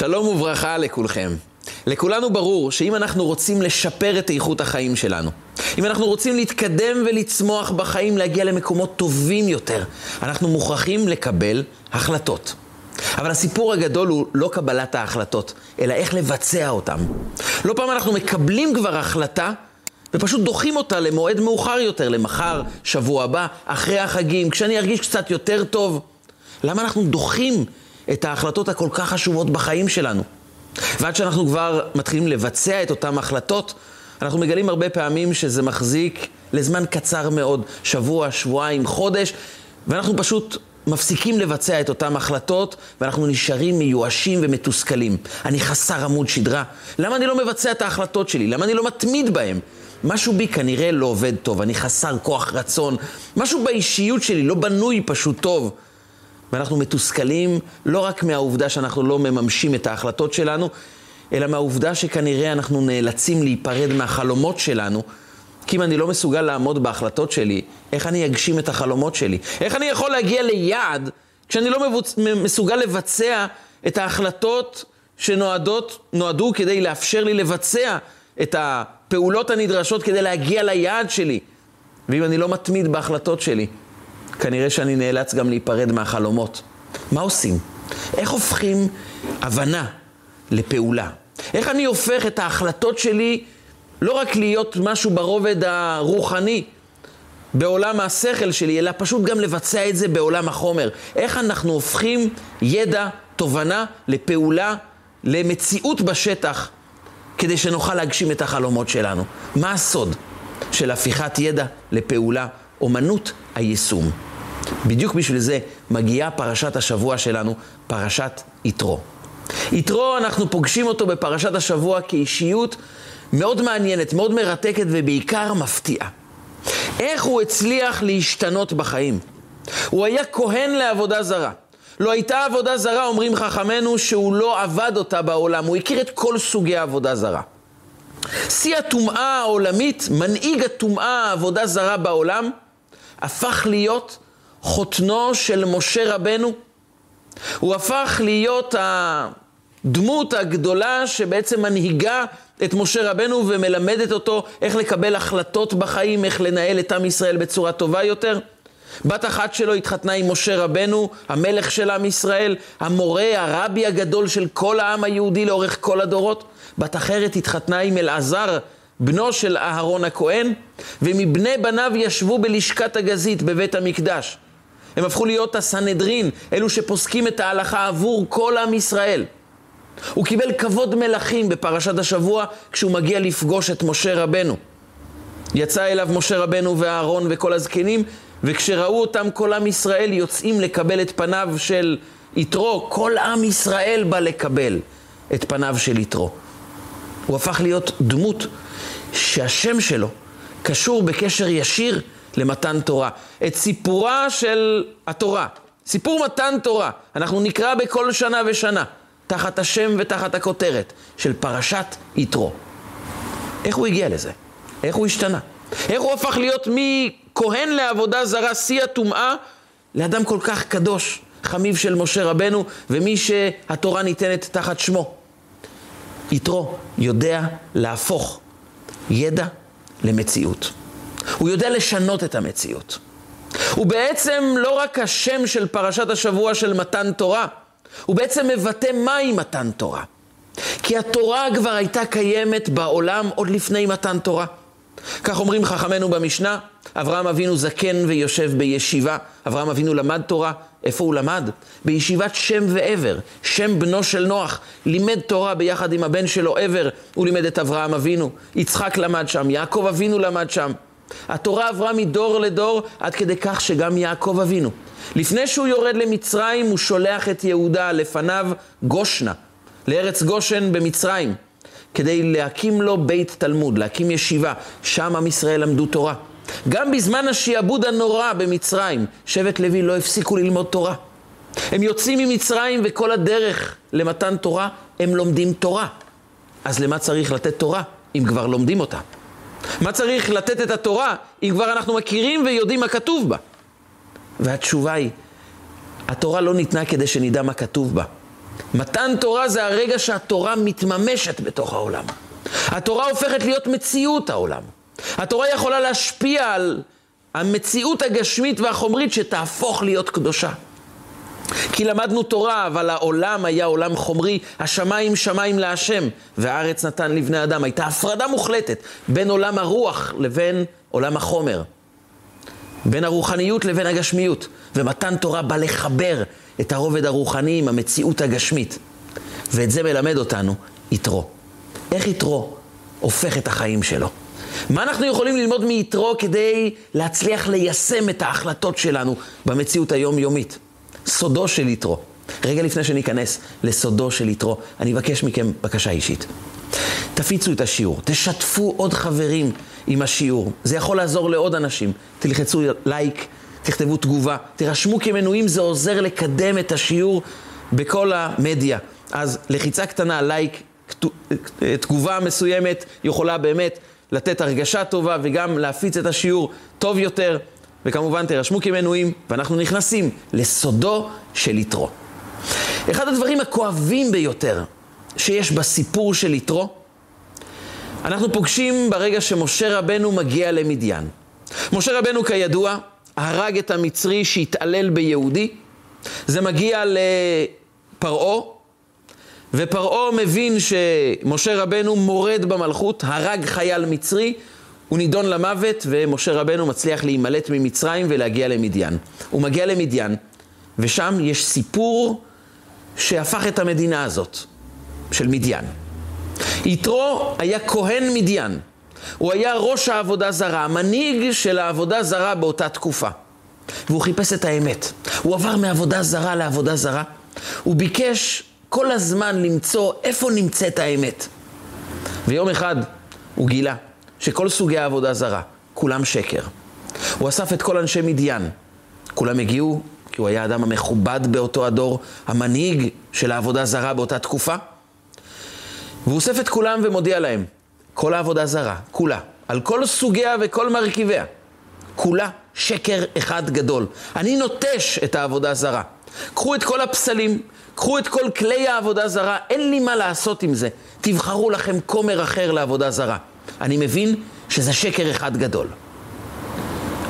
שלום וברכה לכולכם. לכולנו ברור שאם אנחנו רוצים לשפר את איכות החיים שלנו, אם אנחנו רוצים להתקדם ולצמוח בחיים, להגיע למקומות טובים יותר, אנחנו מוכרחים לקבל החלטות. אבל הסיפור הגדול הוא לא קבלת ההחלטות, אלא איך לבצע אותן. לא פעם אנחנו מקבלים כבר החלטה ופשוט דוחים אותה למועד מאוחר יותר, למחר, שבוע הבא, אחרי החגים, כשאני ארגיש קצת יותר טוב. למה אנחנו דוחים את ההחלטות הכל כך חשובות בחיים שלנו? ועד שאנחנו כבר מתחילים לבצע את אותן החלטות, אנחנו מגלים הרבה פעמים שזה מחזיק לזמן קצר מאוד, שבוע, שבועיים, חודש, ואנחנו פשוט מפסיקים לבצע את אותן החלטות, ואנחנו נשארים מיואשים ומתוסכלים. אני חסר עמוד שדרה. למה אני לא מבצע את ההחלטות שלי? למה אני לא מתמיד בהן? משהו בי כנראה לא עובד טוב, אני חסר כוח רצון. משהו באישיות שלי לא בנוי פשוט טוב. ואנחנו מתוסכלים לא רק מהעובדה שאנחנו לא מממשים את ההחלטות שלנו, אלא מהעובדה שכנראה אנחנו נאלצים להיפרד מהחלומות שלנו, כי אם אני לא מסוגל לעמוד בהחלטות שלי, איך אני אגשים את החלומות שלי? איך אני יכול להגיע ליעד כשאני לא מבוצ... מסוגל לבצע את ההחלטות שנועדו כדי לאפשר לי לבצע את הפעולות הנדרשות כדי להגיע ליעד שלי? ואם אני לא מתמיד בהחלטות שלי, כנראה שאני נאלץ גם להיפרד מהחלומות. מה עושים? איך הופכים הבנה לפעולה? איך אני הופך את ההחלטות שלי לא רק להיות משהו ברובד הרוחני, בעולם השכל שלי, אלא פשוט גם לבצע את זה בעולם החומר. איך אנחנו הופכים ידע, תובנה, לפעולה, למציאות בשטח, כדי שנוכל להגשים את החלומות שלנו. מה הסוד של הפיכת ידע לפעולה? אומנות היישום. בדיוק בשביל זה מגיעה פרשת השבוע שלנו, פרשת יתרו. יתרו, אנחנו פוגשים אותו בפרשת השבוע כאישיות מאוד מעניינת, מאוד מרתקת ובעיקר מפתיעה. איך הוא הצליח להשתנות בחיים? הוא היה כהן לעבודה זרה. לא הייתה עבודה זרה, אומרים חכמינו, שהוא לא עבד אותה בעולם. הוא הכיר את כל סוגי העבודה זרה. שיא הטומאה העולמית, מנהיג הטומאה העבודה זרה בעולם, הפך להיות חותנו של משה רבנו. הוא הפך להיות הדמות הגדולה שבעצם מנהיגה את משה רבנו ומלמדת אותו איך לקבל החלטות בחיים, איך לנהל את עם ישראל בצורה טובה יותר. בת אחת שלו התחתנה עם משה רבנו, המלך של עם ישראל, המורה, הרבי הגדול של כל העם היהודי לאורך כל הדורות. בת אחרת התחתנה עם אלעזר, בנו של אהרון הכהן, ומבני בניו ישבו בלשכת הגזית בבית המקדש. הם הפכו להיות הסנהדרין, אלו שפוסקים את ההלכה עבור כל עם ישראל. הוא קיבל כבוד מלכים בפרשת השבוע כשהוא מגיע לפגוש את משה רבנו. יצא אליו משה רבנו ואהרון וכל הזקנים, וכשראו אותם כל עם ישראל יוצאים לקבל את פניו של יתרו, כל עם ישראל בא לקבל את פניו של יתרו. הוא הפך להיות דמות שהשם שלו קשור בקשר ישיר למתן תורה. את סיפורה של התורה, סיפור מתן תורה, אנחנו נקרא בכל שנה ושנה. תחת השם ותחת הכותרת של פרשת יתרו. איך הוא הגיע לזה? איך הוא השתנה? איך הוא הפך להיות מכהן לעבודה זרה, שיא הטומאה, לאדם כל כך קדוש, חמיב של משה רבנו, ומי שהתורה ניתנת תחת שמו. יתרו יודע להפוך ידע למציאות. הוא יודע לשנות את המציאות. הוא בעצם לא רק השם של פרשת השבוע של מתן תורה, הוא בעצם מבטא מהי מתן תורה. כי התורה כבר הייתה קיימת בעולם עוד לפני מתן תורה. כך אומרים חכמינו במשנה, אברהם אבינו זקן ויושב בישיבה. אברהם אבינו למד תורה, איפה הוא למד? בישיבת שם ועבר, שם בנו של נוח. לימד תורה ביחד עם הבן שלו עבר, הוא לימד את אברהם אבינו. יצחק למד שם, יעקב אבינו למד שם. התורה עברה מדור לדור עד כדי כך שגם יעקב אבינו לפני שהוא יורד למצרים, הוא שולח את יהודה לפניו גושנה, לארץ גושן במצרים, כדי להקים לו בית תלמוד, להקים ישיבה. שם עם ישראל למדו תורה. גם בזמן השיעבוד הנורא במצרים, שבט לוי לא הפסיקו ללמוד תורה. הם יוצאים ממצרים וכל הדרך למתן תורה, הם לומדים תורה. אז למה צריך לתת תורה, אם כבר לומדים אותה? מה צריך לתת את התורה, אם כבר אנחנו מכירים ויודעים מה כתוב בה? והתשובה היא, התורה לא ניתנה כדי שנדע מה כתוב בה. מתן תורה זה הרגע שהתורה מתממשת בתוך העולם. התורה הופכת להיות מציאות העולם. התורה יכולה להשפיע על המציאות הגשמית והחומרית שתהפוך להיות קדושה. כי למדנו תורה, אבל העולם היה עולם חומרי, השמיים שמיים להשם, והארץ נתן לבני אדם. הייתה הפרדה מוחלטת בין עולם הרוח לבין עולם החומר. בין הרוחניות לבין הגשמיות. ומתן תורה בא לחבר את הרובד הרוחני עם המציאות הגשמית. ואת זה מלמד אותנו יתרו. איך יתרו הופך את החיים שלו? מה אנחנו יכולים ללמוד מיתרו כדי להצליח ליישם את ההחלטות שלנו במציאות היומיומית? סודו של יתרו. רגע לפני שניכנס לסודו של יתרו, אני אבקש מכם בקשה אישית. תפיצו את השיעור, תשתפו עוד חברים עם השיעור. זה יכול לעזור לעוד אנשים. תלחצו לייק, תכתבו תגובה, תירשמו כמנויים, זה עוזר לקדם את השיעור בכל המדיה. אז לחיצה קטנה, לייק, תגובה מסוימת יכולה באמת לתת הרגשה טובה וגם להפיץ את השיעור טוב יותר. וכמובן תירשמו כמנויים, ואנחנו נכנסים לסודו של יתרו. אחד הדברים הכואבים ביותר שיש בסיפור של יתרו, אנחנו פוגשים ברגע שמשה רבנו מגיע למדיין. משה רבנו כידוע הרג את המצרי שהתעלל ביהודי, זה מגיע לפרעה, ופרעה מבין שמשה רבנו מורד במלכות, הרג חייל מצרי, הוא נידון למוות, ומשה רבנו מצליח להימלט ממצרים ולהגיע למדיין. הוא מגיע למדיין, ושם יש סיפור שהפך את המדינה הזאת, של מדיין. יתרו היה כהן מדיין. הוא היה ראש העבודה זרה, המנהיג של העבודה זרה באותה תקופה. והוא חיפש את האמת. הוא עבר מעבודה זרה לעבודה זרה. הוא ביקש כל הזמן למצוא איפה נמצאת האמת. ויום אחד הוא גילה שכל סוגי העבודה זרה, כולם שקר. הוא אסף את כל אנשי מדיין. כולם הגיעו, כי הוא היה האדם המכובד באותו הדור, המנהיג של העבודה זרה באותה תקופה. והוא אוסף את כולם ומודיע להם, כל העבודה זרה, כולה, על כל סוגיה וכל מרכיביה, כולה שקר אחד גדול. אני נוטש את העבודה זרה. קחו את כל הפסלים, קחו את כל כלי העבודה זרה, אין לי מה לעשות עם זה. תבחרו לכם כומר אחר לעבודה זרה. אני מבין שזה שקר אחד גדול.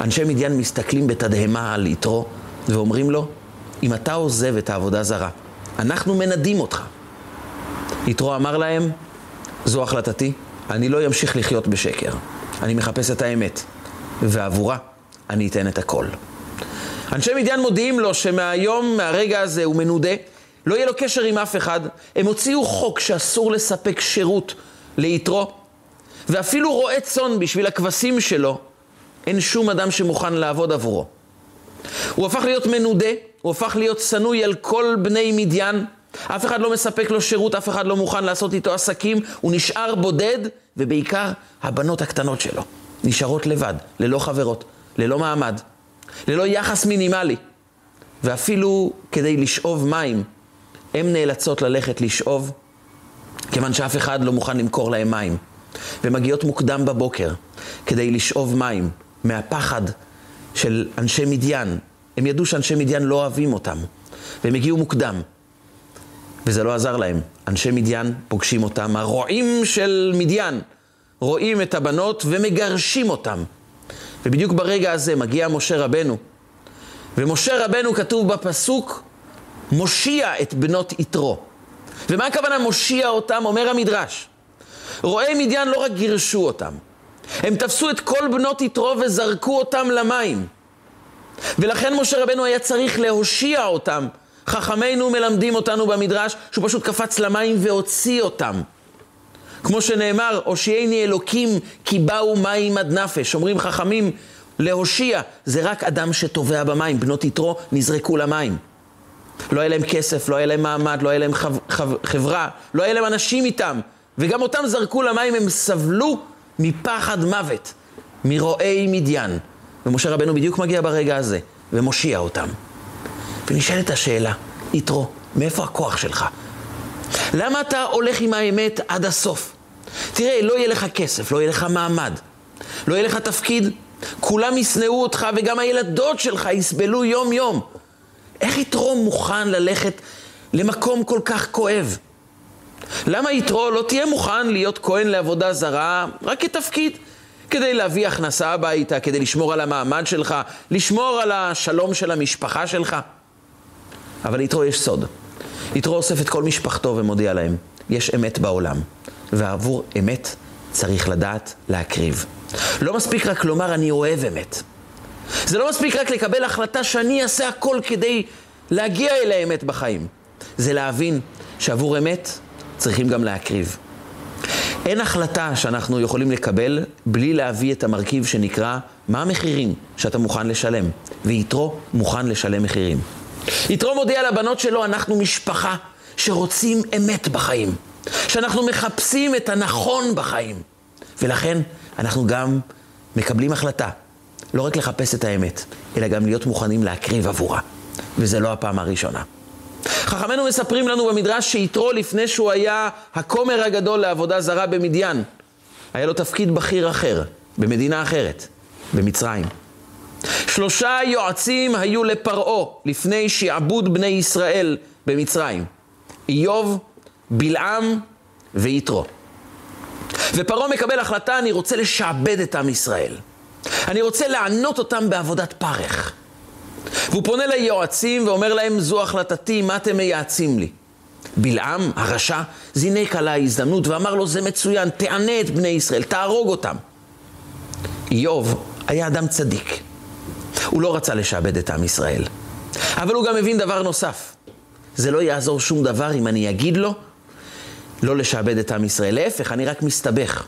אנשי מדיין מסתכלים בתדהמה על יתרו ואומרים לו, אם אתה עוזב את העבודה זרה, אנחנו מנדים אותך. יתרו אמר להם, זו החלטתי, אני לא אמשיך לחיות בשקר. אני מחפש את האמת, ועבורה אני אתן את הכל. אנשי מדיין מודיעים לו שמהיום, מהרגע הזה, הוא מנודה, לא יהיה לו קשר עם אף אחד. הם הוציאו חוק שאסור לספק שירות ליתרו, ואפילו רועה צאן בשביל הכבשים שלו, אין שום אדם שמוכן לעבוד עבורו. הוא הפך להיות מנודה, הוא הפך להיות שנוי על כל בני מדיין, אף אחד לא מספק לו שירות, אף אחד לא מוכן לעשות איתו עסקים, הוא נשאר בודד, ובעיקר הבנות הקטנות שלו נשארות לבד, ללא חברות, ללא מעמד, ללא יחס מינימלי. ואפילו כדי לשאוב מים, הן נאלצות ללכת לשאוב, כיוון שאף אחד לא מוכן למכור להם מים. ומגיעות מוקדם בבוקר כדי לשאוב מים מהפחד של אנשי מדיין. הם ידעו שאנשי מדיין לא אוהבים אותם, והם הגיעו מוקדם. וזה לא עזר להם. אנשי מדיין פוגשים אותם, הרועים של מדיין רואים את הבנות ומגרשים אותם. ובדיוק ברגע הזה מגיע משה רבנו. ומשה רבנו כתוב בפסוק, מושיע את בנות יתרו. ומה הכוונה מושיע אותם? אומר המדרש. רועי מדיין לא רק גירשו אותם, הם תפסו את כל בנות יתרו וזרקו אותם למים. ולכן משה רבנו היה צריך להושיע אותם. חכמינו מלמדים אותנו במדרש שהוא פשוט קפץ למים והוציא אותם. כמו שנאמר, הושיעני אלוקים כי באו מים עד נפש. אומרים חכמים, להושיע זה רק אדם שטובע במים. בנות יתרו נזרקו למים. לא היה להם כסף, לא היה להם מעמד, לא היה להם חב, חב, חברה, לא היה להם אנשים איתם. וגם אותם זרקו למים, הם סבלו מפחד מוות, מרועי מדיין. ומשה רבנו בדיוק מגיע ברגע הזה, ומושיע אותם. ונשאלת השאלה, יתרו, מאיפה הכוח שלך? למה אתה הולך עם האמת עד הסוף? תראה, לא יהיה לך כסף, לא יהיה לך מעמד, לא יהיה לך תפקיד, כולם ישנאו אותך וגם הילדות שלך יסבלו יום-יום. איך יתרו מוכן ללכת למקום כל כך כואב? למה יתרו לא תהיה מוכן להיות כהן לעבודה זרה רק כתפקיד? כדי להביא הכנסה הביתה, כדי לשמור על המעמד שלך, לשמור על השלום של המשפחה שלך. אבל יתרו יש סוד. יתרו אוסף את כל משפחתו ומודיע להם, יש אמת בעולם, ועבור אמת צריך לדעת להקריב. לא מספיק רק לומר אני אוהב אמת. זה לא מספיק רק לקבל החלטה שאני אעשה הכל כדי להגיע אל האמת בחיים. זה להבין שעבור אמת צריכים גם להקריב. אין החלטה שאנחנו יכולים לקבל בלי להביא את המרכיב שנקרא מה המחירים שאתה מוכן לשלם, ויתרו מוכן לשלם מחירים. יתרו מודיע לבנות שלו, אנחנו משפחה שרוצים אמת בחיים, שאנחנו מחפשים את הנכון בחיים, ולכן אנחנו גם מקבלים החלטה, לא רק לחפש את האמת, אלא גם להיות מוכנים להקריב עבורה, וזה לא הפעם הראשונה. חכמינו מספרים לנו במדרש שיתרו לפני שהוא היה הכומר הגדול לעבודה זרה במדיין, היה לו תפקיד בכיר אחר, במדינה אחרת, במצרים. שלושה יועצים היו לפרעה לפני שעבוד בני ישראל במצרים. איוב, בלעם ויתרו. ופרעה מקבל החלטה, אני רוצה לשעבד את עם ישראל. אני רוצה לענות אותם בעבודת פרך. והוא פונה ליועצים ואומר להם, זו החלטתי, מה אתם מייעצים לי? בלעם, הרשע, זינק על ההזדמנות ואמר לו, זה מצוין, תענה את בני ישראל, תהרוג אותם. איוב היה אדם צדיק. הוא לא רצה לשעבד את עם ישראל. אבל הוא גם מבין דבר נוסף. זה לא יעזור שום דבר אם אני אגיד לו לא לשעבד את עם ישראל. להפך, אני רק מסתבך.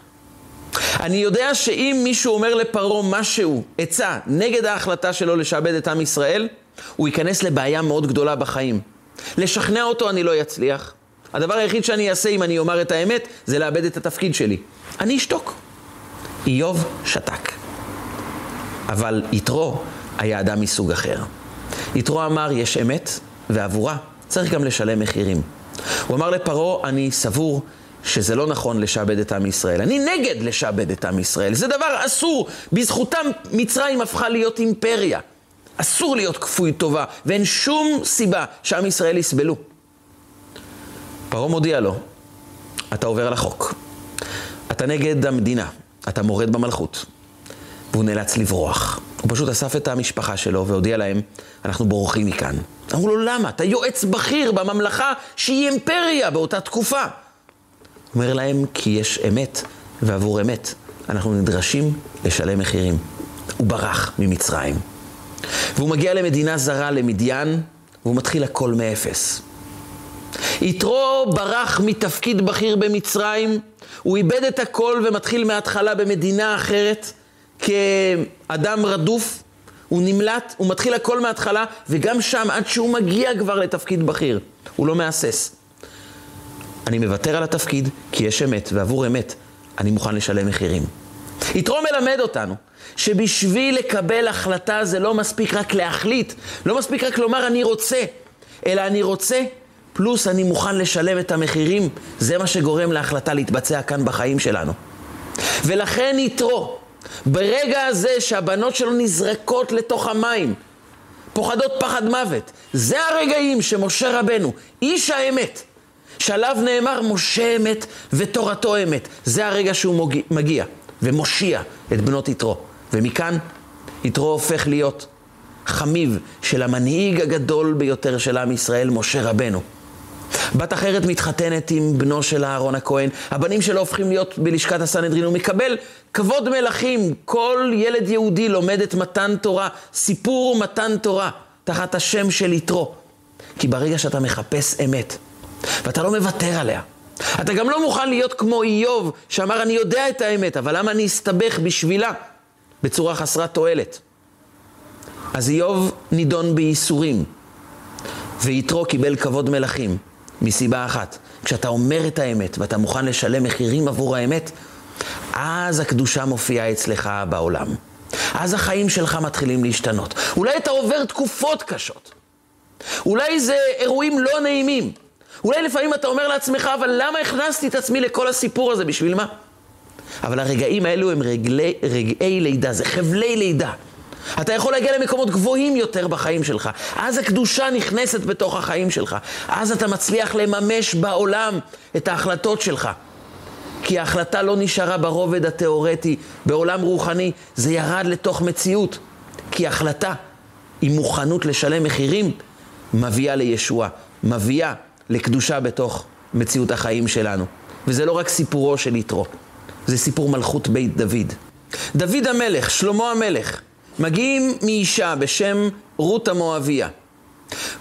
אני יודע שאם מישהו אומר לפרעה משהו, עצה, נגד ההחלטה שלו לשעבד את עם ישראל, הוא ייכנס לבעיה מאוד גדולה בחיים. לשכנע אותו אני לא אצליח. הדבר היחיד שאני אעשה אם אני אומר את האמת, זה לאבד את התפקיד שלי. אני אשתוק. איוב שתק. אבל יתרו היה אדם מסוג אחר. יתרו אמר, יש אמת, ועבורה צריך גם לשלם מחירים. הוא אמר לפרעה, אני סבור שזה לא נכון לשעבד את עם ישראל. אני נגד לשעבד את עם ישראל. זה דבר אסור. בזכותם מצרים הפכה להיות אימפריה. אסור להיות כפוי טובה, ואין שום סיבה שעם ישראל יסבלו. פרעה מודיע לו, אתה עובר על החוק. אתה נגד המדינה, אתה מורד במלכות. והוא נאלץ לברוח. הוא פשוט אסף את המשפחה שלו והודיע להם, אנחנו בורחים מכאן. אמרו לו, למה? אתה יועץ בכיר בממלכה שהיא אימפריה באותה תקופה. אומר להם, כי יש אמת, ועבור אמת אנחנו נדרשים לשלם מחירים. הוא ברח ממצרים. והוא מגיע למדינה זרה, למדיין, והוא מתחיל הכל מאפס. יתרו ברח מתפקיד בכיר במצרים, הוא איבד את הכל ומתחיל מההתחלה במדינה אחרת, כאדם רדוף, הוא נמלט, הוא מתחיל הכל מההתחלה, וגם שם, עד שהוא מגיע כבר לתפקיד בכיר, הוא לא מהסס. אני מוותר על התפקיד כי יש אמת, ועבור אמת אני מוכן לשלם מחירים. יתרו מלמד אותנו שבשביל לקבל החלטה זה לא מספיק רק להחליט, לא מספיק רק לומר אני רוצה, אלא אני רוצה, פלוס אני מוכן לשלם את המחירים, זה מה שגורם להחלטה להתבצע כאן בחיים שלנו. ולכן יתרו, ברגע הזה שהבנות שלו נזרקות לתוך המים, פוחדות פחד מוות, זה הרגעים שמשה רבנו, איש האמת, שעליו נאמר משה אמת ותורתו אמת. זה הרגע שהוא מגיע ומושיע את בנות יתרו. ומכאן יתרו הופך להיות חמיב של המנהיג הגדול ביותר של עם ישראל, משה רבנו. בת אחרת מתחתנת עם בנו של אהרון הכהן, הבנים שלו הופכים להיות בלשכת הסנהדרין, הוא מקבל כבוד מלכים, כל ילד יהודי לומד את מתן תורה, סיפור מתן תורה, תחת השם של יתרו. כי ברגע שאתה מחפש אמת, ואתה לא מוותר עליה. אתה גם לא מוכן להיות כמו איוב, שאמר, אני יודע את האמת, אבל למה אני אסתבך בשבילה בצורה חסרת תועלת? אז איוב נידון בייסורים, ויתרו קיבל כבוד מלכים, מסיבה אחת. כשאתה אומר את האמת ואתה מוכן לשלם מחירים עבור האמת, אז הקדושה מופיעה אצלך בעולם. אז החיים שלך מתחילים להשתנות. אולי אתה עובר תקופות קשות. אולי זה אירועים לא נעימים. אולי לפעמים אתה אומר לעצמך, אבל למה הכנסתי את עצמי לכל הסיפור הזה? בשביל מה? אבל הרגעים האלו הם רגלי, רגעי לידה, זה חבלי לידה. אתה יכול להגיע למקומות גבוהים יותר בחיים שלך. אז הקדושה נכנסת בתוך החיים שלך. אז אתה מצליח לממש בעולם את ההחלטות שלך. כי ההחלטה לא נשארה ברובד התיאורטי, בעולם רוחני, זה ירד לתוך מציאות. כי החלטה עם מוכנות לשלם מחירים מביאה לישועה, מביאה לקדושה בתוך מציאות החיים שלנו. וזה לא רק סיפורו של יתרו, זה סיפור מלכות בית דוד. דוד המלך, שלמה המלך, מגיעים מאישה בשם רות המואביה.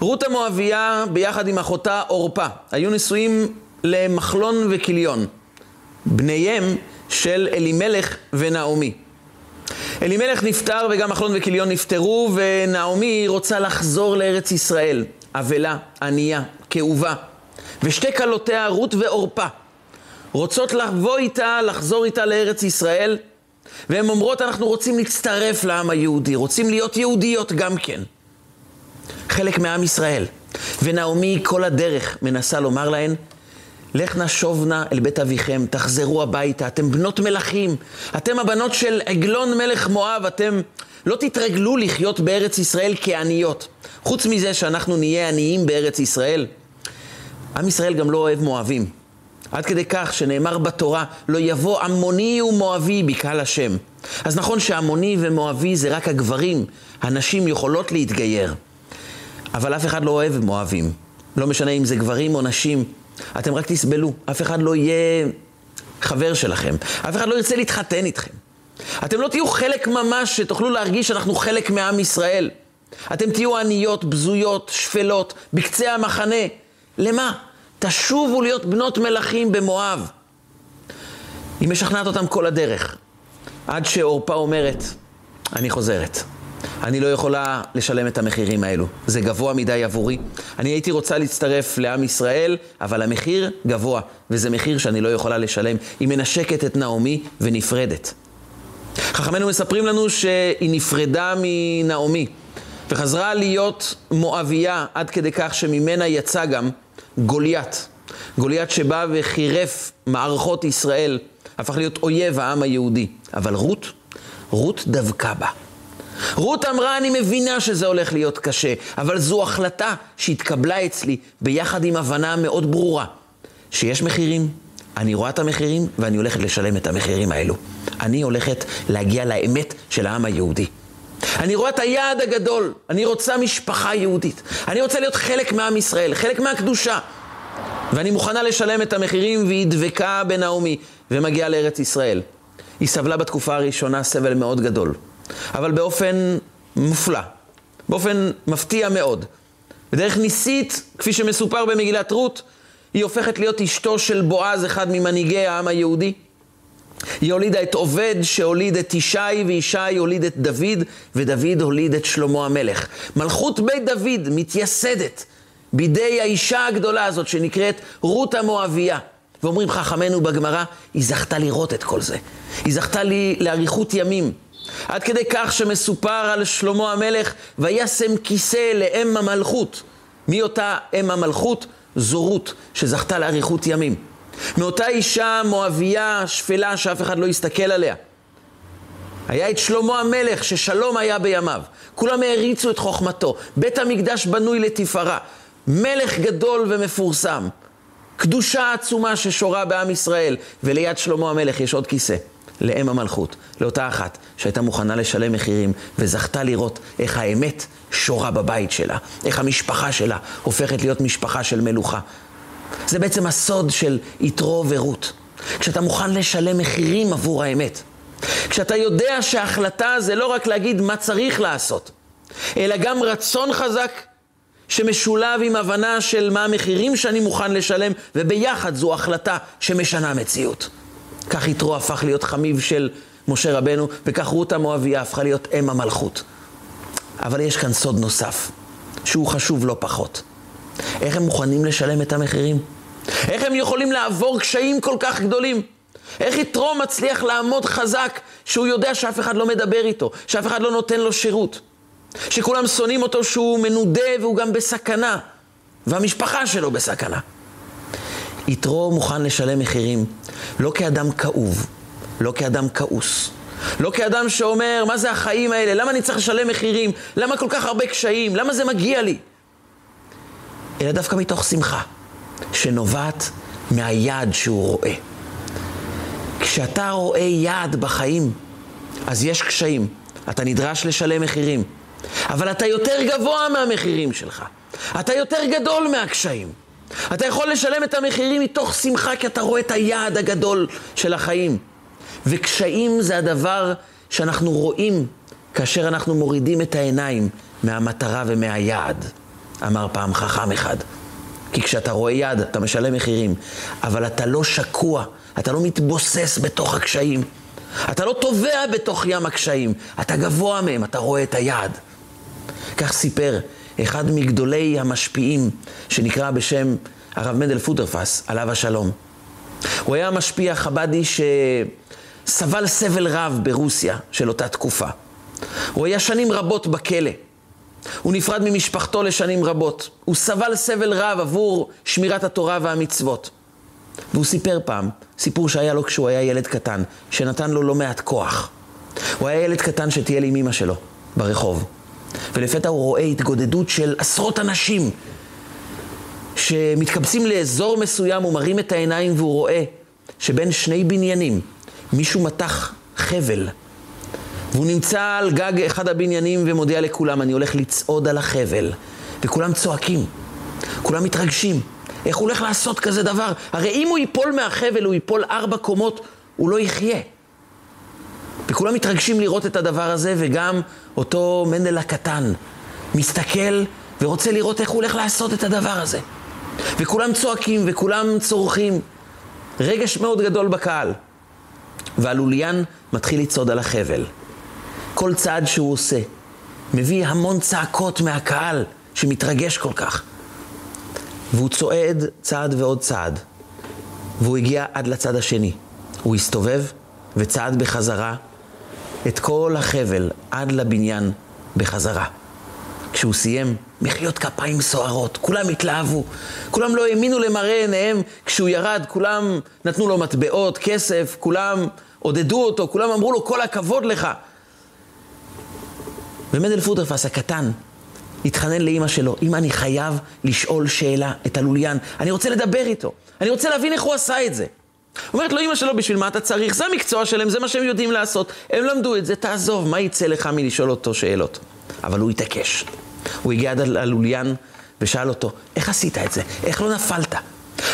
רות המואביה ביחד עם אחותה עורפה היו נשואים למחלון וכיליון, בניהם של אלימלך ונעמי. אלימלך נפטר וגם מחלון וכיליון נפטרו, ונעמי רוצה לחזור לארץ ישראל. אבלה, ענייה, כאובה. ושתי כלותיה, רות ועורפה, רוצות לבוא איתה, לחזור איתה לארץ ישראל, והן אומרות, אנחנו רוצים להצטרף לעם היהודי, רוצים להיות יהודיות גם כן. חלק מעם ישראל. ונעמי כל הדרך מנסה לומר להן, לך נא שוב נא אל בית אביכם, תחזרו הביתה, אתם בנות מלכים, אתם הבנות של עגלון מלך מואב, אתם לא תתרגלו לחיות בארץ ישראל כעניות. חוץ מזה שאנחנו נהיה עניים בארץ ישראל, עם ישראל גם לא אוהב מואבים. עד כדי כך שנאמר בתורה, לא יבוא עמוני ומואבי בקהל השם. אז נכון שעמוני ומואבי זה רק הגברים, הנשים יכולות להתגייר. אבל אף אחד לא אוהב מואבים. לא משנה אם זה גברים או נשים. אתם רק תסבלו, אף אחד לא יהיה חבר שלכם. אף אחד לא ירצה להתחתן איתכם. אתם לא תהיו חלק ממש שתוכלו להרגיש שאנחנו חלק מעם ישראל. אתם תהיו עניות, בזויות, שפלות, בקצה המחנה. למה? תשובו להיות בנות מלכים במואב. היא משכנעת אותם כל הדרך, עד שעורפה אומרת, אני חוזרת. אני לא יכולה לשלם את המחירים האלו. זה גבוה מדי עבורי. אני הייתי רוצה להצטרף לעם ישראל, אבל המחיר גבוה, וזה מחיר שאני לא יכולה לשלם. היא מנשקת את נעמי ונפרדת. חכמינו מספרים לנו שהיא נפרדה מנעמי, וחזרה להיות מואביה עד כדי כך שממנה יצא גם גוליית. גוליית שבא וחירף מערכות ישראל, הפך להיות אויב העם היהודי. אבל רות, רות דבקה בה. רות אמרה, אני מבינה שזה הולך להיות קשה, אבל זו החלטה שהתקבלה אצלי ביחד עם הבנה מאוד ברורה, שיש מחירים, אני רואה את המחירים ואני הולכת לשלם את המחירים האלו. אני הולכת להגיע לאמת של העם היהודי. אני רואה את היעד הגדול, אני רוצה משפחה יהודית. אני רוצה להיות חלק מעם ישראל, חלק מהקדושה. ואני מוכנה לשלם את המחירים, והיא דבקה בנעמי, ומגיעה לארץ ישראל. היא סבלה בתקופה הראשונה סבל מאוד גדול, אבל באופן מופלא, באופן מפתיע מאוד. בדרך ניסית, כפי שמסופר במגילת רות, היא הופכת להיות אשתו של בועז, אחד ממנהיגי העם היהודי. היא הולידה את עובד שהוליד את ישי, וישי הוליד את דוד, ודוד הוליד את שלמה המלך. מלכות בית דוד מתייסדת בידי האישה הגדולה הזאת שנקראת רות המואביה. ואומרים חכמינו בגמרא, היא זכתה לראות את כל זה. היא זכתה לי לאריכות ימים. עד כדי כך שמסופר על שלמה המלך, וישם כיסא לאם המלכות. מי אותה אם המלכות? זו רות, שזכתה לאריכות ימים. מאותה אישה מואביה שפלה שאף אחד לא הסתכל עליה. היה את שלמה המלך, ששלום היה בימיו. כולם העריצו את חוכמתו. בית המקדש בנוי לתפארה. מלך גדול ומפורסם. קדושה עצומה ששורה בעם ישראל. וליד שלמה המלך יש עוד כיסא. לאם המלכות, לאותה אחת שהייתה מוכנה לשלם מחירים וזכתה לראות איך האמת שורה בבית שלה, איך המשפחה שלה הופכת להיות משפחה של מלוכה. זה בעצם הסוד של יתרו ורות. כשאתה מוכן לשלם מחירים עבור האמת. כשאתה יודע שההחלטה זה לא רק להגיד מה צריך לעשות, אלא גם רצון חזק שמשולב עם הבנה של מה המחירים שאני מוכן לשלם, וביחד זו החלטה שמשנה מציאות. כך יתרו הפך להיות חמיב של משה רבנו, וכך רות המואביה הפכה להיות אם המלכות. אבל יש כאן סוד נוסף, שהוא חשוב לא פחות. איך הם מוכנים לשלם את המחירים? איך הם יכולים לעבור קשיים כל כך גדולים? איך יתרו מצליח לעמוד חזק שהוא יודע שאף אחד לא מדבר איתו, שאף אחד לא נותן לו שירות, שכולם שונאים אותו שהוא מנודה והוא גם בסכנה, והמשפחה שלו בסכנה. יתרו מוכן לשלם מחירים, לא כאדם כאוב, לא כאדם כעוס, לא כאדם שאומר, מה זה החיים האלה? למה אני צריך לשלם מחירים? למה כל כך הרבה קשיים? למה זה מגיע לי? אלא דווקא מתוך שמחה, שנובעת מהיעד שהוא רואה. כשאתה רואה יעד בחיים, אז יש קשיים. אתה נדרש לשלם מחירים. אבל אתה יותר גבוה מהמחירים שלך. אתה יותר גדול מהקשיים. אתה יכול לשלם את המחירים מתוך שמחה כי אתה רואה את היעד הגדול של החיים. וקשיים זה הדבר שאנחנו רואים כאשר אנחנו מורידים את העיניים מהמטרה ומהיעד, אמר פעם חכם אחד. כי כשאתה רואה יעד, אתה משלם מחירים, אבל אתה לא שקוע, אתה לא מתבוסס בתוך הקשיים. אתה לא טובע בתוך ים הקשיים, אתה גבוה מהם, אתה רואה את היעד. כך סיפר אחד מגדולי המשפיעים, שנקרא בשם הרב מנדל פוטרפס, עליו השלום. הוא היה משפיע חבדי שסבל סבל רב ברוסיה של אותה תקופה. הוא היה שנים רבות בכלא. הוא נפרד ממשפחתו לשנים רבות. הוא סבל סבל רב עבור שמירת התורה והמצוות. והוא סיפר פעם, סיפור שהיה לו כשהוא היה ילד קטן, שנתן לו לא מעט כוח. הוא היה ילד קטן שטייל עם אמא שלו, ברחוב. ולפתע הוא רואה התגודדות של עשרות אנשים שמתקבצים לאזור מסוים, הוא מרים את העיניים והוא רואה שבין שני בניינים מישהו מתח חבל. והוא נמצא על גג אחד הבניינים ומודיע לכולם, אני הולך לצעוד על החבל. וכולם צועקים, כולם מתרגשים. איך הוא הולך לעשות כזה דבר? הרי אם הוא ייפול מהחבל, הוא ייפול ארבע קומות, הוא לא יחיה. וכולם מתרגשים לראות את הדבר הזה, וגם אותו מנדל הקטן מסתכל ורוצה לראות איך הוא הולך לעשות את הדבר הזה. וכולם צועקים וכולם צורכים. רגש מאוד גדול בקהל. והלוליין מתחיל לצעוד על החבל. כל צעד שהוא עושה מביא המון צעקות מהקהל שמתרגש כל כך. והוא צועד צעד ועוד צעד, והוא הגיע עד לצד השני. הוא הסתובב וצעד בחזרה את כל החבל עד לבניין בחזרה. כשהוא סיים, מחיאות כפיים סוערות, כולם התלהבו, כולם לא האמינו למראה עיניהם כשהוא ירד, כולם נתנו לו מטבעות, כסף, כולם עודדו אותו, כולם אמרו לו כל הכבוד לך. ומנדל פוטרפס הקטן התחנן לאימא שלו, אמא, אני חייב לשאול שאלה את הלוליין, אני רוצה לדבר איתו, אני רוצה להבין איך הוא עשה את זה. אומרת לו אימא שלו, בשביל מה אתה צריך? זה המקצוע שלהם, זה מה שהם יודעים לעשות. הם למדו את זה, תעזוב, מה יצא לך מלשאול אותו שאלות? אבל הוא התעקש. הוא הגיע עד הלוליין ושאל אותו, איך עשית את זה? איך לא נפלת?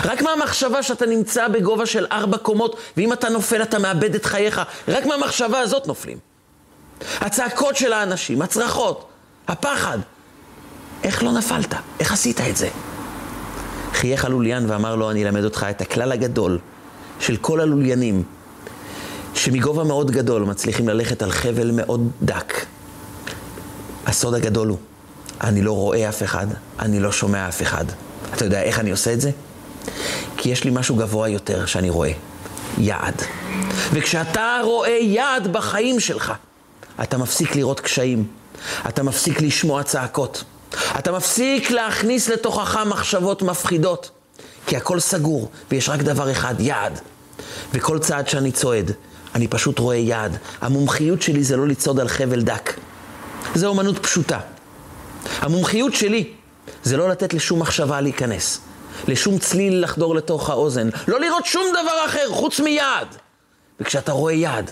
רק מהמחשבה שאתה נמצא בגובה של ארבע קומות, ואם אתה נופל אתה מאבד את חייך, רק מהמחשבה הזאת נופלים. הצעקות של האנשים, הצרחות, הפחד. איך לא נפלת? איך עשית את זה? חייך הלוליין ואמר לו, אני אלמד אותך את הכלל הגדול של כל הלוליינים, שמגובה מאוד גדול מצליחים ללכת על חבל מאוד דק. הסוד הגדול הוא, אני לא רואה אף אחד, אני לא שומע אף אחד. אתה יודע איך אני עושה את זה? כי יש לי משהו גבוה יותר שאני רואה, יעד. וכשאתה רואה יעד בחיים שלך, אתה מפסיק לראות קשיים, אתה מפסיק לשמוע צעקות, אתה מפסיק להכניס לתוכך מחשבות מפחידות, כי הכל סגור, ויש רק דבר אחד, יעד. וכל צעד שאני צועד, אני פשוט רואה יעד. המומחיות שלי זה לא לצעוד על חבל דק. זו אומנות פשוטה. המומחיות שלי זה לא לתת לשום מחשבה להיכנס, לשום צליל לחדור לתוך האוזן, לא לראות שום דבר אחר חוץ מיעד. וכשאתה רואה יעד,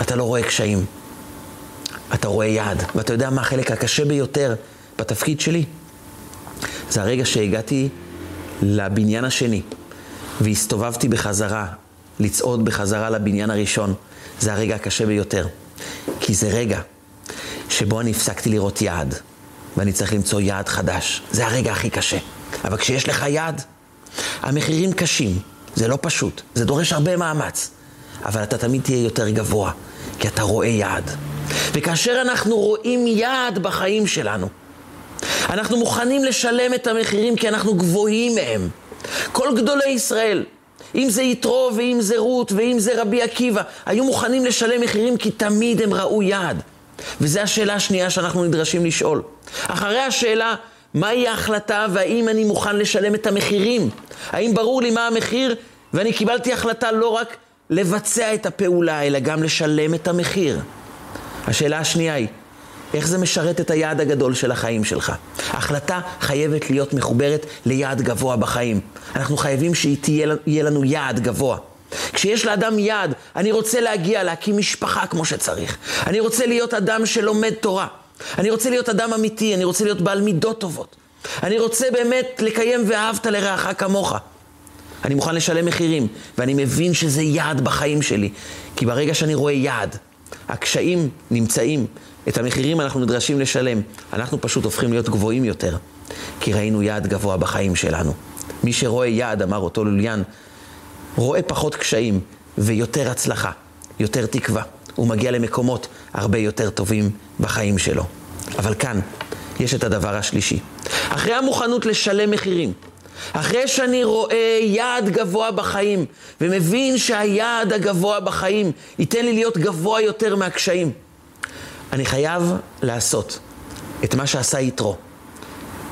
אתה לא רואה קשיים. אתה רואה יעד. ואתה יודע מה החלק הקשה ביותר בתפקיד שלי? זה הרגע שהגעתי לבניין השני והסתובבתי בחזרה, לצעוד בחזרה לבניין הראשון. זה הרגע הקשה ביותר. כי זה רגע שבו אני הפסקתי לראות יעד, ואני צריך למצוא יעד חדש. זה הרגע הכי קשה. אבל כשיש לך יעד, המחירים קשים, זה לא פשוט, זה דורש הרבה מאמץ, אבל אתה תמיד תהיה יותר גבוה, כי אתה רואה יעד. וכאשר אנחנו רואים יעד בחיים שלנו, אנחנו מוכנים לשלם את המחירים כי אנחנו גבוהים מהם. כל גדולי ישראל, אם זה יתרו ואם זה רות ואם זה רבי עקיבא, היו מוכנים לשלם מחירים כי תמיד הם ראו יעד. וזו השאלה השנייה שאנחנו נדרשים לשאול. אחרי השאלה, מהי ההחלטה והאם אני מוכן לשלם את המחירים? האם ברור לי מה המחיר ואני קיבלתי החלטה לא רק לבצע את הפעולה, אלא גם לשלם את המחיר. השאלה השנייה היא, איך זה משרת את היעד הגדול של החיים שלך? החלטה חייבת להיות מחוברת ליעד גבוה בחיים. אנחנו חייבים שיהיה לנו יעד גבוה. כשיש לאדם יעד, אני רוצה להגיע, להקים משפחה כמו שצריך. אני רוצה להיות אדם שלומד תורה. אני רוצה להיות אדם אמיתי, אני רוצה להיות בעל מידות טובות. אני רוצה באמת לקיים ואהבת לרעך כמוך. אני מוכן לשלם מחירים, ואני מבין שזה יעד בחיים שלי. כי ברגע שאני רואה יעד, הקשיים נמצאים, את המחירים אנחנו נדרשים לשלם. אנחנו פשוט הופכים להיות גבוהים יותר, כי ראינו יעד גבוה בחיים שלנו. מי שרואה יעד, אמר אותו לוליאן, רואה פחות קשיים ויותר הצלחה, יותר תקווה. הוא מגיע למקומות הרבה יותר טובים בחיים שלו. אבל כאן יש את הדבר השלישי. אחרי המוכנות לשלם מחירים, אחרי שאני רואה יעד גבוה בחיים, ומבין שהיעד הגבוה בחיים ייתן לי להיות גבוה יותר מהקשיים, אני חייב לעשות את מה שעשה יתרו,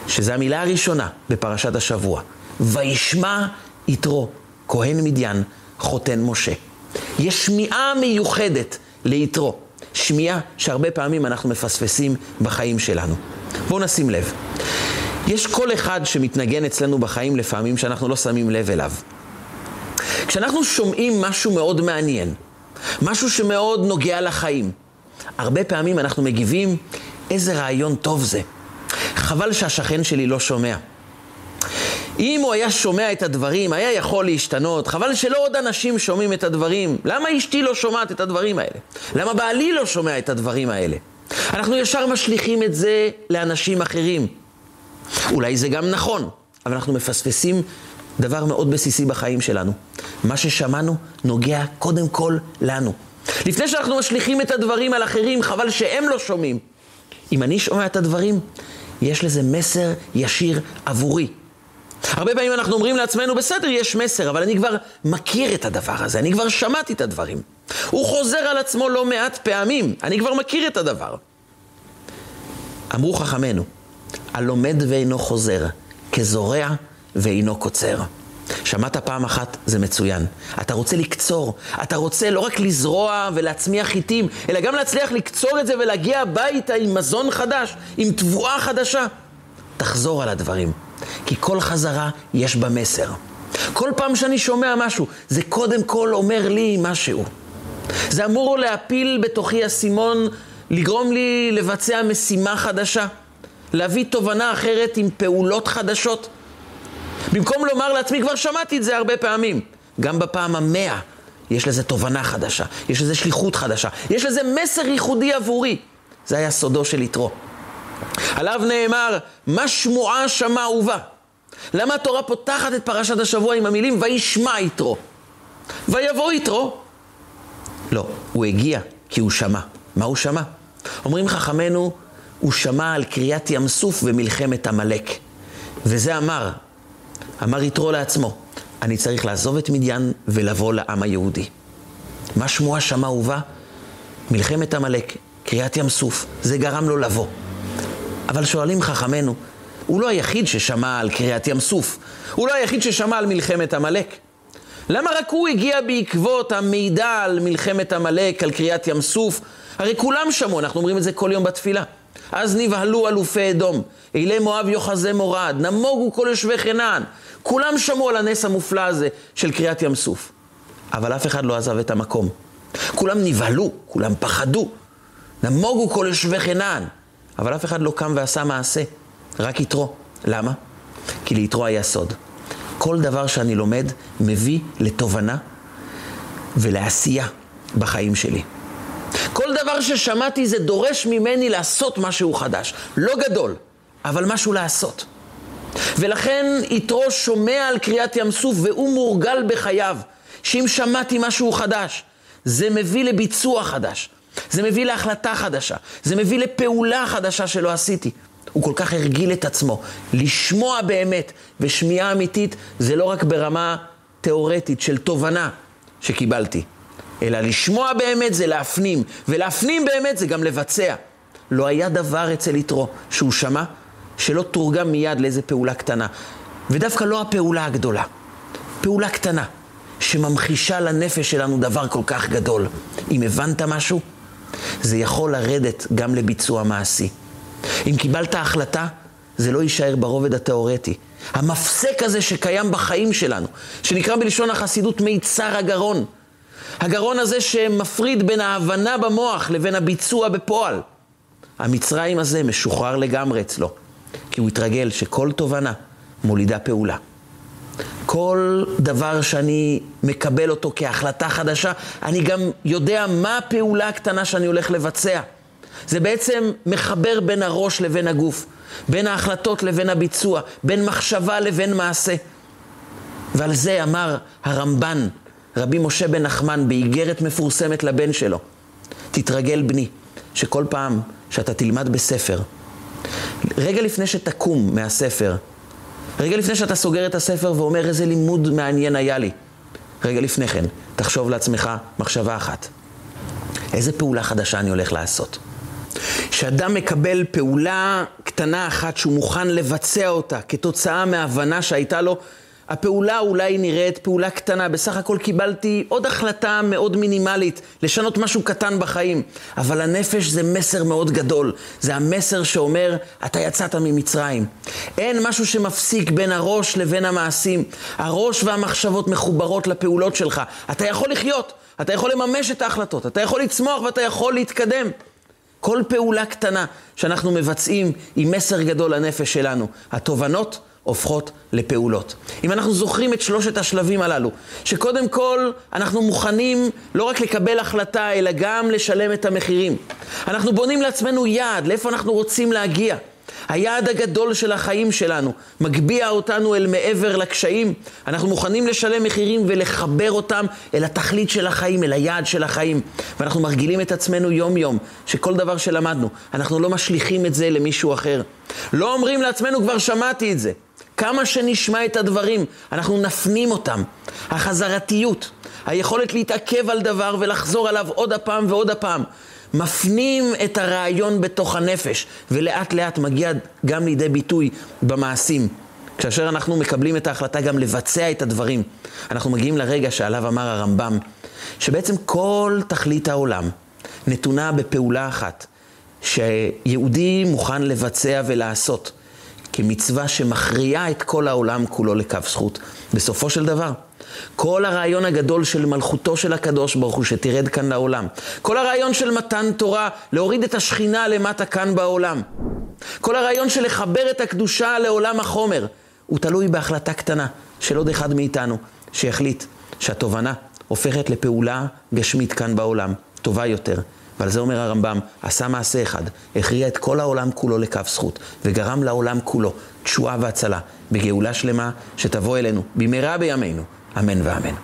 שזו המילה הראשונה בפרשת השבוע. וישמע יתרו, כהן מדיין, חותן משה. יש שמיעה מיוחדת ליתרו, שמיעה שהרבה פעמים אנחנו מפספסים בחיים שלנו. בואו נשים לב. יש קול אחד שמתנגן אצלנו בחיים לפעמים שאנחנו לא שמים לב אליו. כשאנחנו שומעים משהו מאוד מעניין, משהו שמאוד נוגע לחיים, הרבה פעמים אנחנו מגיבים, איזה רעיון טוב זה. חבל שהשכן שלי לא שומע. אם הוא היה שומע את הדברים, היה יכול להשתנות. חבל שלא עוד אנשים שומעים את הדברים. למה אשתי לא שומעת את הדברים האלה? למה בעלי לא שומע את הדברים האלה? אנחנו ישר משליכים את זה לאנשים אחרים. אולי זה גם נכון, אבל אנחנו מפספסים דבר מאוד בסיסי בחיים שלנו. מה ששמענו נוגע קודם כל לנו. לפני שאנחנו משליכים את הדברים על אחרים, חבל שהם לא שומעים. אם אני שומע את הדברים, יש לזה מסר ישיר עבורי. הרבה פעמים אנחנו אומרים לעצמנו, בסדר, יש מסר, אבל אני כבר מכיר את הדבר הזה, אני כבר שמעתי את הדברים. הוא חוזר על עצמו לא מעט פעמים, אני כבר מכיר את הדבר. אמרו חכמינו, הלומד ואינו חוזר, כזורע ואינו קוצר. שמעת פעם אחת, זה מצוין. אתה רוצה לקצור, אתה רוצה לא רק לזרוע ולהצמיח חיטים, אלא גם להצליח לקצור את זה ולהגיע הביתה עם מזון חדש, עם תבואה חדשה. תחזור על הדברים, כי כל חזרה יש בה מסר. כל פעם שאני שומע משהו, זה קודם כל אומר לי משהו. זה אמור להפיל בתוכי אסימון, לגרום לי לבצע משימה חדשה, להביא תובנה אחרת עם פעולות חדשות. במקום לומר לעצמי, כבר שמעתי את זה הרבה פעמים. גם בפעם המאה יש לזה תובנה חדשה, יש לזה שליחות חדשה, יש לזה מסר ייחודי עבורי. זה היה סודו של יתרו. עליו נאמר, מה שמועה שמע ובא. למה התורה פותחת את פרשת השבוע עם המילים וישמע יתרו? ויבוא יתרו. לא, הוא הגיע כי הוא שמע. מה הוא שמע? אומרים חכמינו, הוא שמע על קריאת ים סוף ומלחמת עמלק. וזה אמר, אמר יתרו לעצמו, אני צריך לעזוב את מדיין ולבוא לעם היהודי. מה שמועה שמע ובא? מלחמת עמלק, קריאת ים סוף, זה גרם לו לבוא. אבל שואלים חכמינו, הוא לא היחיד ששמע על קריאת ים סוף, הוא לא היחיד ששמע על מלחמת עמלק. למה רק הוא הגיע בעקבות המידע על מלחמת עמלק, על קריאת ים סוף? הרי כולם שמעו, אנחנו אומרים את זה כל יום בתפילה. אז נבהלו אלופי אדום, אילי מואב יוחזי מורד, נמוגו כל יושבי חנן. כולם שמעו על הנס המופלא הזה של קריאת ים סוף. אבל אף אחד לא עזב את המקום. כולם נבהלו, כולם פחדו. נמוגו כל יושבי חנן. אבל אף אחד לא קם ועשה מעשה, רק יתרו. למה? כי ליתרו היה סוד. כל דבר שאני לומד מביא לתובנה ולעשייה בחיים שלי. כל דבר ששמעתי זה דורש ממני לעשות משהו חדש. לא גדול, אבל משהו לעשות. ולכן יתרו שומע על קריאת ים סוף והוא מורגל בחייו, שאם שמעתי משהו חדש, זה מביא לביצוע חדש. זה מביא להחלטה חדשה, זה מביא לפעולה חדשה שלא עשיתי. הוא כל כך הרגיל את עצמו. לשמוע באמת, ושמיעה אמיתית זה לא רק ברמה תיאורטית של תובנה שקיבלתי, אלא לשמוע באמת זה להפנים, ולהפנים באמת זה גם לבצע. לא היה דבר אצל יתרו שהוא שמע שלא תורגם מיד לאיזה פעולה קטנה. ודווקא לא הפעולה הגדולה, פעולה קטנה. שממחישה לנפש שלנו דבר כל כך גדול. אם הבנת משהו, זה יכול לרדת גם לביצוע מעשי. אם קיבלת החלטה, זה לא יישאר ברובד התיאורטי. המפסק הזה שקיים בחיים שלנו, שנקרא בלשון החסידות מיצר הגרון. הגרון הזה שמפריד בין ההבנה במוח לבין הביצוע בפועל. המצרים הזה משוחרר לגמרי אצלו, כי הוא התרגל שכל תובנה מולידה פעולה. כל דבר שאני מקבל אותו כהחלטה חדשה, אני גם יודע מה הפעולה הקטנה שאני הולך לבצע. זה בעצם מחבר בין הראש לבין הגוף, בין ההחלטות לבין הביצוע, בין מחשבה לבין מעשה. ועל זה אמר הרמב"ן, רבי משה בן נחמן, באיגרת מפורסמת לבן שלו, תתרגל בני, שכל פעם שאתה תלמד בספר, רגע לפני שתקום מהספר, רגע לפני שאתה סוגר את הספר ואומר איזה לימוד מעניין היה לי, רגע לפני כן, תחשוב לעצמך מחשבה אחת. איזה פעולה חדשה אני הולך לעשות? כשאדם מקבל פעולה קטנה אחת שהוא מוכן לבצע אותה כתוצאה מהבנה שהייתה לו, הפעולה אולי נראית פעולה קטנה, בסך הכל קיבלתי עוד החלטה מאוד מינימלית, לשנות משהו קטן בחיים. אבל הנפש זה מסר מאוד גדול. זה המסר שאומר, אתה יצאת ממצרים. אין משהו שמפסיק בין הראש לבין המעשים. הראש והמחשבות מחוברות לפעולות שלך. אתה יכול לחיות, אתה יכול לממש את ההחלטות, אתה יכול לצמוח ואתה יכול להתקדם. כל פעולה קטנה שאנחנו מבצעים היא מסר גדול לנפש שלנו. התובנות הופכות לפעולות. אם אנחנו זוכרים את שלושת השלבים הללו, שקודם כל אנחנו מוכנים לא רק לקבל החלטה, אלא גם לשלם את המחירים. אנחנו בונים לעצמנו יעד, לאיפה אנחנו רוצים להגיע. היעד הגדול של החיים שלנו מגביה אותנו אל מעבר לקשיים. אנחנו מוכנים לשלם מחירים ולחבר אותם אל התכלית של החיים, אל היעד של החיים. ואנחנו מרגילים את עצמנו יום-יום, שכל דבר שלמדנו, אנחנו לא משליכים את זה למישהו אחר. לא אומרים לעצמנו, כבר שמעתי את זה. כמה שנשמע את הדברים, אנחנו נפנים אותם. החזרתיות, היכולת להתעכב על דבר ולחזור עליו עוד הפעם ועוד הפעם. מפנים את הרעיון בתוך הנפש, ולאט לאט מגיע גם לידי ביטוי במעשים. כאשר אנחנו מקבלים את ההחלטה גם לבצע את הדברים, אנחנו מגיעים לרגע שעליו אמר הרמב"ם, שבעצם כל תכלית העולם נתונה בפעולה אחת, שיהודי מוכן לבצע ולעשות. כמצווה שמכריעה את כל העולם כולו לקו זכות. בסופו של דבר, כל הרעיון הגדול של מלכותו של הקדוש ברוך הוא שתרד כאן לעולם, כל הרעיון של מתן תורה, להוריד את השכינה למטה כאן בעולם, כל הרעיון של לחבר את הקדושה לעולם החומר, הוא תלוי בהחלטה קטנה של עוד אחד מאיתנו, שיחליט שהתובנה הופכת לפעולה גשמית כאן בעולם, טובה יותר. ועל זה אומר הרמב"ם, עשה מעשה אחד, הכריע את כל העולם כולו לקו זכות, וגרם לעולם כולו תשועה והצלה, בגאולה שלמה שתבוא אלינו במהרה בימינו, אמן ואמן.